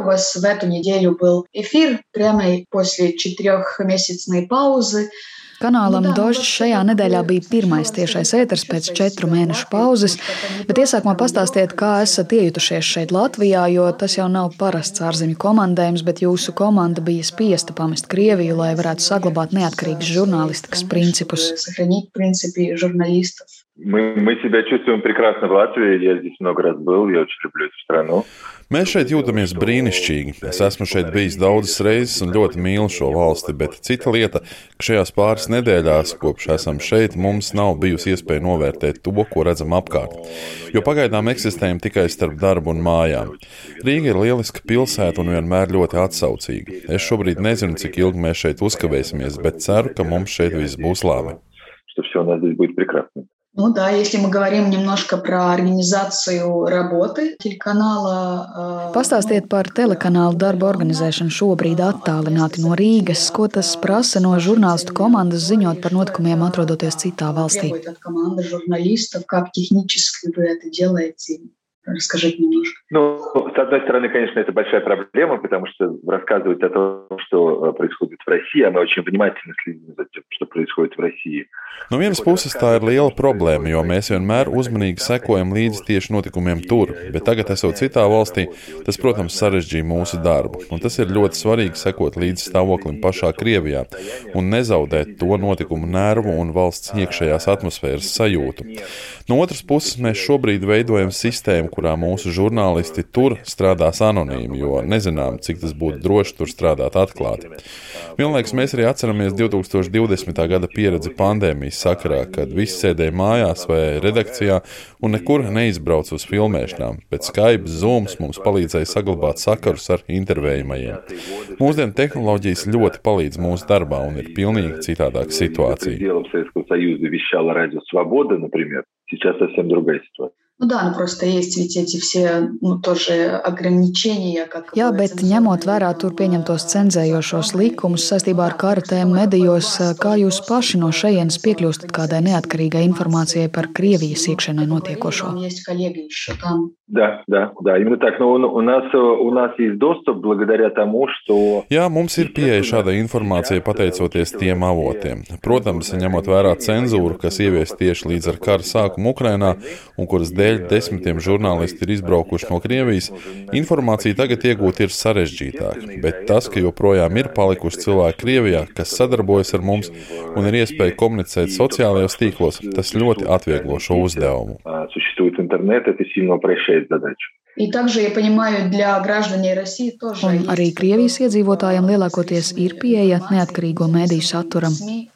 У вас в эту неделю был эфир прямо после четырехмесячной паузы. Kanālam Dožs šajā nedēļā bija pirmais tiešais ēters pēc četru mēnešu pauzes, bet iesākumā pastāstiet, kā esat iejutušies šeit Latvijā, jo tas jau nav parasts ārzemju komandējums, bet jūsu komanda bija spiesta pamest Krieviju, lai varētu saglabāt neatkarīgas žurnālistikas principus. Мы, мы себя чувствуем прекрасно в Латвии. Я здесь много раз был, я очень люблю эту страну. Mēs šeit jūtamies brīnišķīgi. Es esmu šeit bijis daudzas reizes un ļoti mīlu šo valsti, bet cita lieta, ka šajās pāris nedēļās, kopš esam šeit, mums nav bijusi iespēja novērtēt to, ko redzam apkārt. Jo pagaidām eksistējam tikai starp darbu un mājām. Rīga ir lieliska pilsēta un vienmēr ļoti atsaucīga. Es šobrīd nezinu, cik ilgi mēs šeit uzkavēsimies, bet ceru, ka mums šeit viss būs labi. Что все у нас здесь будет прекрасно. Ну да, если мы говорим немножко про организацию работы телеканала. Pastāstiet par telekanāla darba organizēšanu šobrīd attālināti no Rīgas. Ko tas prasa no žurnālistu komandas ziņot par notikumiem, atrodoties citā valstī? Команда журналистов, как технически вы это делаете? Расскажите немножко. Ну, с одной стороны, конечно, это большая проблема, потому что рассказывать о том, что происходит в России, а мы очень внимательно следим за тем, что происходит в России. No vienas puses tā ir liela problēma, jo mēs vienmēr uzmanīgi sekojam līdzi tieši notikumiem tur, bet tagad, esot citā valstī, tas, protams, sarežģīja mūsu darbu. Un tas ir ļoti svarīgi sekot līdzi stāvoklim pašā Krievijā un nezaudēt to notikumu nervu un valsts iekšējās atmosfēras sajūtu. No otras puses, mēs šobrīd veidojam sistēmu, kurā mūsu žurnālisti tur strādās anonīmi, jo nezinām, cik tas būtu droši tur strādāt atklāti. Vienlaikus mēs arī atceramies 2020. gada pieredzi pandēmijas sakarā, kad visi sēdēja mājās vai redakcijā un nekur neizbrauca uz filmēšanām, bet Skype, Zoom mums palīdzēja saglabāt sakarus ar intervējumajiem. Mūsdienu tehnoloģijas ļoti palīdz mūsu darbā un ir pilnīgi citādāka situācija. Сейчас совсем другая ситуация. Nu, jā, nu, visi, nu, Jā, bet ņemot vērā tur pieņemtos cenzējošos likumus saistībā ar kartēm medijos, kā jūs paši no šejienes piekļūstat kādai neatkarīgai informācijai par Krievijas iekšienē notiekošo? Да, да, да, именно так. Но у нас, у нас есть доступ благодаря тому, что... Jā, mums ir pieeja šādai informācijai pateicoties tiem avotiem. Protams, ņemot vērā cenzūru, kas ievies tieši līdz ar kara sākumu Ukrainā un kuras dēļ desmitiem žurnālisti ir izbraukuši no Krievijas, informācija tagad iegūt ir sarežģītāk. Bet tas, ka joprojām ir palikuši cilvēki Krievijā, kas sadarbojas ar mums un ir iespēja komunicēt sociālajos tīklos, tas ļoti atvieglo šo uzdevumu. Существует интернет, это сильно упрощает задачу. И также, я понимаю, для граждан России тоже. Un arī Krievijas iedzīvotājiem lielākoties ir pieeja neatkarīgo mediju saturam.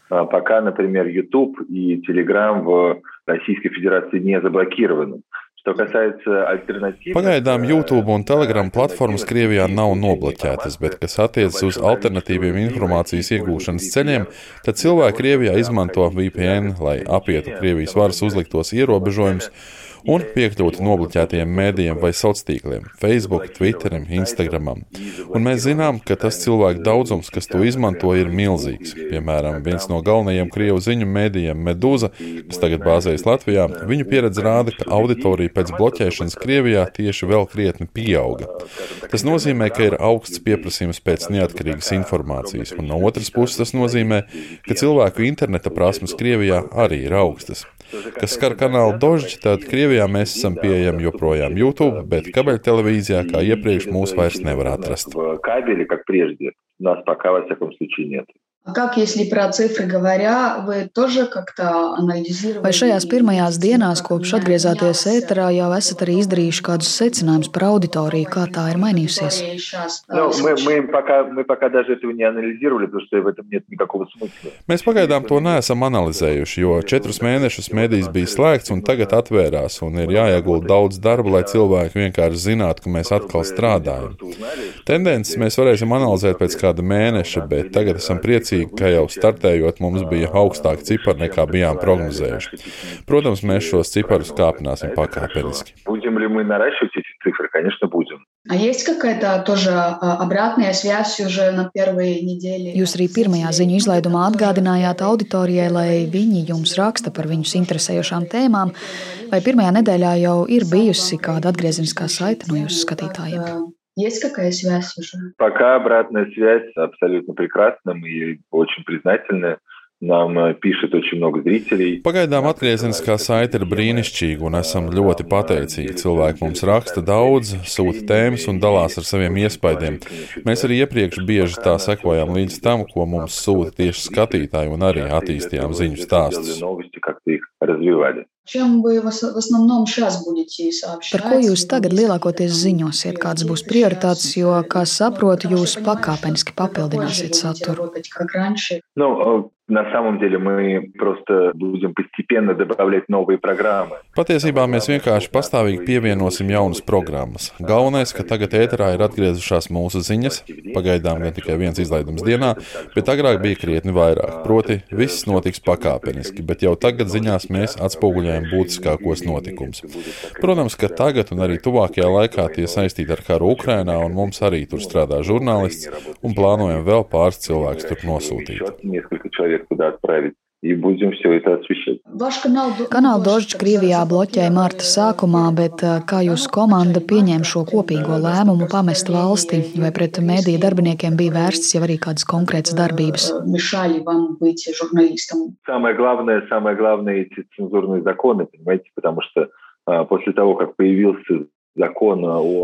Пока, например, YouTube и Telegram в Российской Федерации не заблокированы. Pagaidām YouTube un Telegram platformas Krievijā nav nobloķētas, bet kas attiecas uz alternatīviem informācijas iegūšanas ceļiem, tad cilvēki Krievijā izmanto VPN, lai apietu Krievijas varas uzliktos ierobežojumus un piekļūt nobloķētiem mēdījiem vai sociāliem Facebook, Twitterim, Instagramam. Un mēs zinām, ka tas cilvēku daudzums, kas to izmanto, ir milzīgs. Piemēram, viens no galvenajiem krievu ziņu mēdījiem, Medūza, kas tagad bāzējas Latvijā, viņu pieredze rāda, ka auditorija pēc bloķēšanas Krievijā tieši vēl krietni pieauga. Tas nozīmē, ka ir augsts pieprasījums pēc neatkarīgas informācijas, un no otras puses tas nozīmē, ka cilvēku interneta prasmes Krievijā arī ir augstas. Kas skar kanālu Dožģi, tad Krievijā mēs esam pieejami joprojām YouTube, bet kabeļtelevīzijā, kā iepriekš, mūs vairs nevar atrast. Кабели, как прежде, у нас пока, во всяком случае, нет. Как, если про цифры говоря, вы тоже как-то анализировали? Vai šajās pirmajās dienās, kopš atgriezāties ēterā, jau esat arī izdarījuši kādus secinājumus par auditoriju, kā tā ir mainījusies? Ну, мы, мы, пока, мы пока даже этого не анализировали, потому что в этом нет никакого смысла. Mēs pagaidām to neesam analizējuši, jo četrus mēnešus medijas bija slēgts un tagad atvērās, un ir jāiegulda daudz darba, lai cilvēki vienkārši zinātu, ka mēs atkal strādājam. Tendences mēs varēsim analizēt pēc kāda mēneša, bet tagad esam priecīgi priecīgi, ka jau startējot mums bija augstāki cipari nekā bijām prognozējuši. Protams, mēs šos ciparus kāpināsim pakāpeniski. Будем ли мы наращивать эти цифры? Конечно, будем. А есть какая-то тоже обратная связь уже на первые недели? Jūs arī pirmajā ziņu izlaidumā atgādinājāt auditorijai, lai viņi jums raksta par viņus interesējošām tēmām, vai pirmajā nedēļā jau ir bijusi kāda atgriezeniskā saite no jūsu skatītājiem? Есть какая связь уже? Пока обратная связь абсолютно прекрасна. Мы очень признательны Нам pīšat очень много zrīcelī. Pagaidām atgriezeniskā saite ir brīnišķīga un esam ļoti pateicīgi. Cilvēki mums raksta daudz, sūta tēmas un dalās ar saviem iespaidiem. Mēs arī iepriekš bieži tā sekojām līdz tam, ko mums sūta tieši skatītāji un arī attīstījām ziņu stāstus. Чем вы в основном сейчас будете сообщать? Par ko jūs tagad lielākoties ziņosiet, kādas būs prioritātes, jo, kā saprotu, jūs pakāpeniski papildināsiet saturu? Nu, На самом деле мы просто будем постепенно добавлять новые программы. Patiesībā mēs vienkārši pastāvīgi pievienosim jaunas programmas. Galvenais, ka tagad ēterā ir atgriezušās mūsu ziņas, pagaidām gan tikai viens izlaidums dienā, bet agrāk bija krietni vairāk. Proti, viss notiks pakāpeniski, bet jau tagad ziņās mēs atspoguļojam dzīvēm būtiskākos notikumus. Protams, ka tagad un arī tuvākajā laikā tie saistīti ar karu Ukrainā, un mums arī tur strādā žurnālists, un plānojam vēl pāris cilvēkus tur nosūtīt И будем все это освещать. Kanāla Dožģis Krievijā bloķēja marta sākumā, bet kā jūsu komanda pieņēma šo kopīgo lēmumu pamest valsti, vai pret mediju darbiniekiem bija vērstas jau arī kādas konkrētas darbības? Самое главное, самое главное эти цензурные законы, понимаете, потому что после того, как появился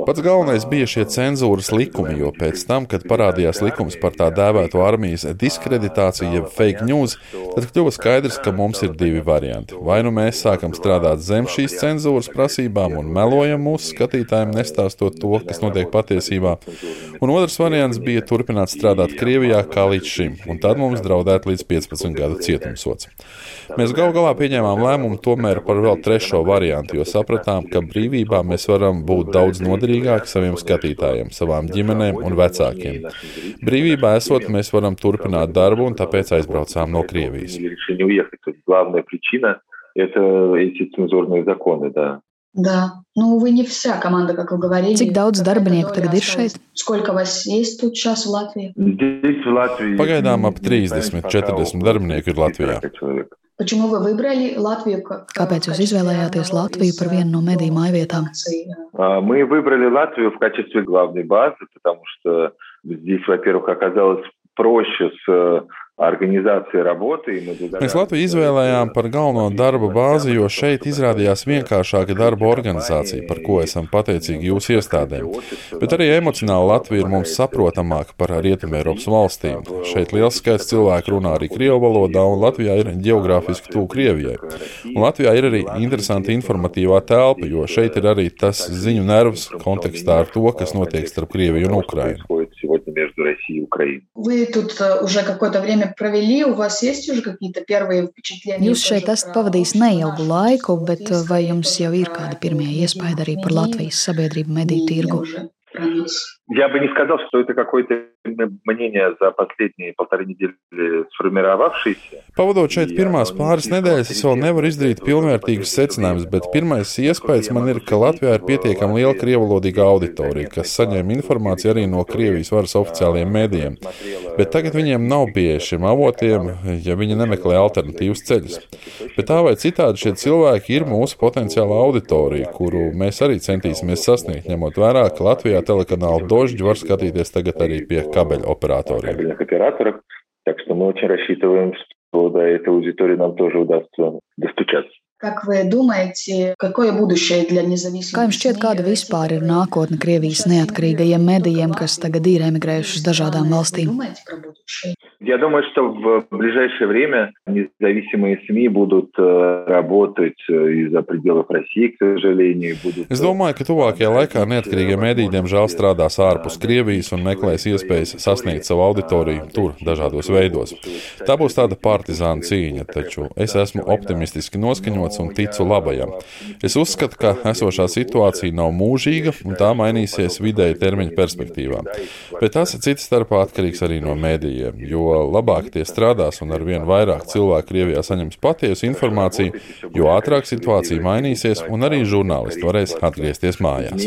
Pats galvenais bija šie cenzūras likumi, jo pēc tam, kad parādījās likums par tā dēvēto armijas diskreditāciju, jeb fake news, tad kļuva skaidrs, ka mums ir divi varianti. Vai nu mēs sākam strādāt zem šīs cenzūras prasībām un melojam mūsu skatītājiem, nestāstot to, kas notiek patiesībā, un otrs variants bija turpināt strādāt Krievijā kā līdz šim, un tad mums draudētu līdz 15 gadu cietumsots. Mēs gal galā pieņēmām lēmumu tomēr par vēl trešo variantu, jo sapratām, ka brīvībā mēs varam būt daudz noderīgāki saviem skatītājiem, savām ģimenēm un vecākiem. Brīvībā esot, mēs varam turpināt darbu un tāpēc aizbraucām no Krievijas. Это эти цензурные законы, да. Да, ну вы не вся команда, как вы говорили. Cik daudz darbinieku tagad ir šeit? Сколько вас есть тут сейчас в Латвии? Здесь в Латвии. Pagaidām ap 30-40 darbinieku ir Latvijā. Почему вы выбрали Латвию? Kāpēc jūs izvēlējāties Latviju par vienu no mediju mājvietām? Мы выбрали Латвию в качестве главной базы, потому что здесь, во-первых, оказалось проще с Mēs Latviju izvēlējām par galveno darba bāzi, jo šeit izrādījās vienkāršāka darba organizācija, par ko esam pateicīgi jūsu iestādēm. Bet arī emocionāli Latvija ir mums saprotamāka par Rietumēropas valstīm. Šeit liels skaits cilvēku runā arī krievu valodā, un Latvijā ir geogrāfiski tuvu Krievijai. Un Latvijā ir arī interesanta informatīvā telpa, jo šeit ir arī tas ziņu nervs kontekstā ar to, kas notiek starp Krieviju un Ukrainu сегодня между Россией и Украиной. Вы тут уже какое-то время провели, у вас есть уже какие-то первые впечаtlения? Jūs šeit esat pavadījis neilgu laiku, bet vai jums jau ir kādi pirmie iespaidi arī par Latvijas sabiedrību mediju tirgu? Я бы не сказал, что это какое-то мнение за последние полторы недели sformировавшееся. Pavadot šeit pirmās pāris nedēļas, es vēl nevaru izdarīt pilnvērtīgus secinājumus, bet pirmais iespējas man ir, ka Latvijā ir pietiekami liela krievulodīga auditorija, kas saņem informāciju arī no Krievijas varas oficiālajiem mēdījiem. Bet tagad viņiem nav pieeja šiem avotiem, ja viņi nemeklē alternatīvus ceļus. Bet tā vai citādi šie cilvēki ir mūsu potenciāla auditorija, kuru mēs arī centīsimies sasniegt, ņemot vērā, ka Latvijā telekanāla Dožģi var skatīties tagad arī pie кабель операторов. Кабельных операторов. Так что мы очень рассчитываем, что до этой аудитории нам тоже удастся достучаться. Как вы думаете, какое будущее для независимых? Kā jums šķiet, kāda vispār ir nākotne Krievijas neatkarīgajiem medijiem, kas tagad ir emigrējuši uz dažādām valstīm? Я думаю, что в ближайшее время независимые СМИ будут работать из-за пределов России, к сожалению. Будут... Es domāju, ka tuvākajā laikā neatkarīgie mediji, diemžēl, strādās ārpus Krievijas un meklēs iespējas sasniegt savu auditoriju tur, dažādos veidos. Tā būs tāda partizāna cīņa, taču es esmu optimistiski noskaņots un ticu labajam. Es uzskatu, ka esošā situācija nav mūžīga un tā mainīsies vidēja termiņa perspektīvā. Bet tas cits starpā atkarīgs arī no medijiem, jo labāk tie strādās un ar vien vairāk cilvēku Krievijā saņems patiesu informāciju, jo ātrāk situācija mainīsies un arī žurnālisti varēs atgriezties mājās.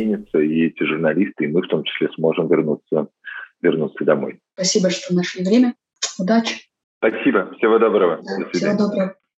Спасибо, что нашли время. Удачи. Спасибо. Всего доброго. Да, всего доброго.